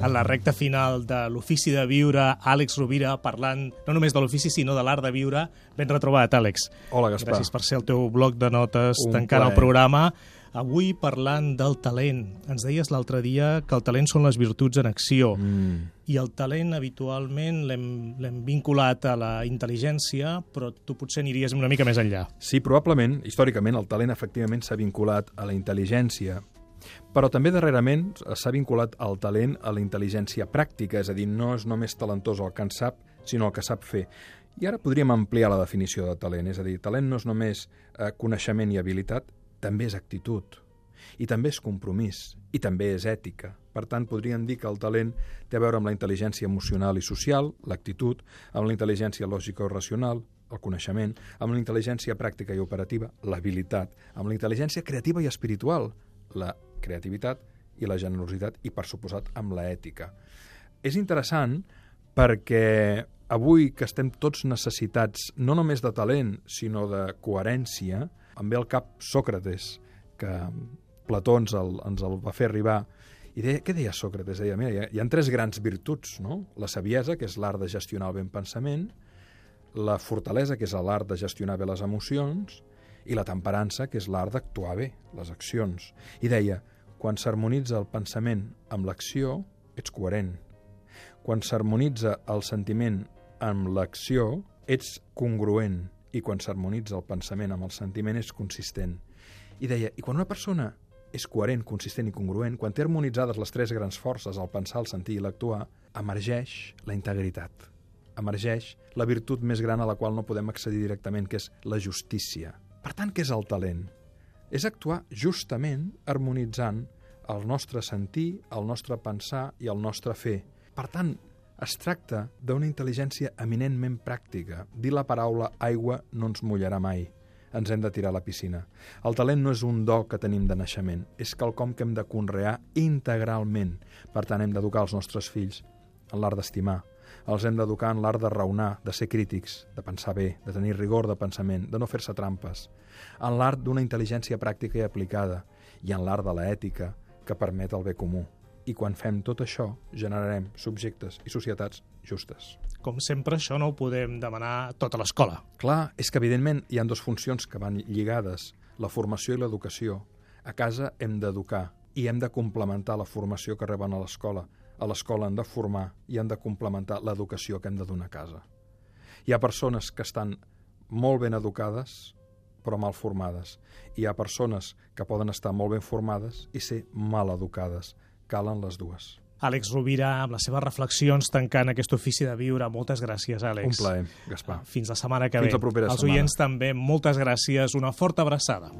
en la recta final de l'ofici de viure, Àlex Rovira parlant no només de l'ofici, sinó de l'art de viure. Ben retrobat, Àlex. Hola, Gaspar. Gràcies per ser el teu bloc de notes Un tancant el plaer. programa. Avui parlant del talent. Ens deies l'altre dia que el talent són les virtuts en acció. Mm. I el talent habitualment l'hem vinculat a la intel·ligència, però tu potser aniries una mica més enllà. Sí, probablement, històricament, el talent efectivament s'ha vinculat a la intel·ligència, però també darrerament s'ha vinculat el talent a la intel·ligència pràctica, és a dir, no és només talentós el que en sap, sinó el que sap fer. I ara podríem ampliar la definició de talent, és a dir, talent no és només eh, coneixement i habilitat, també és actitud, i també és compromís, i també és ètica. Per tant, podríem dir que el talent té a veure amb la intel·ligència emocional i social, l'actitud, amb la intel·ligència lògica o racional, el coneixement, amb la intel·ligència pràctica i operativa, l'habilitat, amb la intel·ligència creativa i espiritual, la creativitat i la generositat, i, per suposat, amb la ètica. És interessant perquè avui que estem tots necessitats no només de talent, sinó de coherència, em ve al cap Sòcrates, que Plató ens el, ens el va fer arribar, i deia, què deia Sòcrates? Deia, mira, hi ha, hi ha tres grans virtuts, no? La saviesa, que és l'art de gestionar el ben pensament, la fortalesa, que és l'art de gestionar bé les emocions, i la temperança, que és l'art d'actuar bé, les accions. I deia, quan s'harmonitza el pensament amb l'acció, ets coherent. Quan s'harmonitza el sentiment amb l'acció, ets congruent. I quan s'harmonitza el pensament amb el sentiment, és consistent. I deia, i quan una persona és coherent, consistent i congruent, quan té harmonitzades les tres grans forces, el pensar, el sentir i l'actuar, emergeix la integritat. Emergeix la virtut més gran a la qual no podem accedir directament, que és la justícia. Tant, què és el talent? És actuar justament harmonitzant el nostre sentir, el nostre pensar i el nostre fer. Per tant, es tracta d'una intel·ligència eminentment pràctica. Dir la paraula aigua no ens mullarà mai. Ens hem de tirar a la piscina. El talent no és un do que tenim de naixement, és quelcom que hem de conrear integralment. Per tant, hem d'educar els nostres fills en l'art d'estimar, els hem d'educar en l'art de raonar, de ser crítics, de pensar bé, de tenir rigor de pensament, de no fer-se trampes, en l'art d'una intel·ligència pràctica i aplicada, i en l'art de l'ètica, que permet el bé comú. I quan fem tot això, generarem subjectes i societats justes. Com sempre, això no ho podem demanar tota l'escola. Clar, és que evidentment hi han dues funcions que van lligades, la formació i l'educació. A casa hem d'educar i hem de complementar la formació que reben a l'escola. A l'escola han de formar i han de complementar l'educació que hem de donar a casa. Hi ha persones que estan molt ben educades però mal formades. I hi ha persones que poden estar molt ben formades i ser mal educades. Calen les dues. Àlex Rovira, amb les seves reflexions tancant aquest ofici de viure. Moltes gràcies, Àlex. Un plaer, Gaspar. Fins la setmana que Fins ve. la propera Els setmana. oients també, moltes gràcies. Una forta abraçada.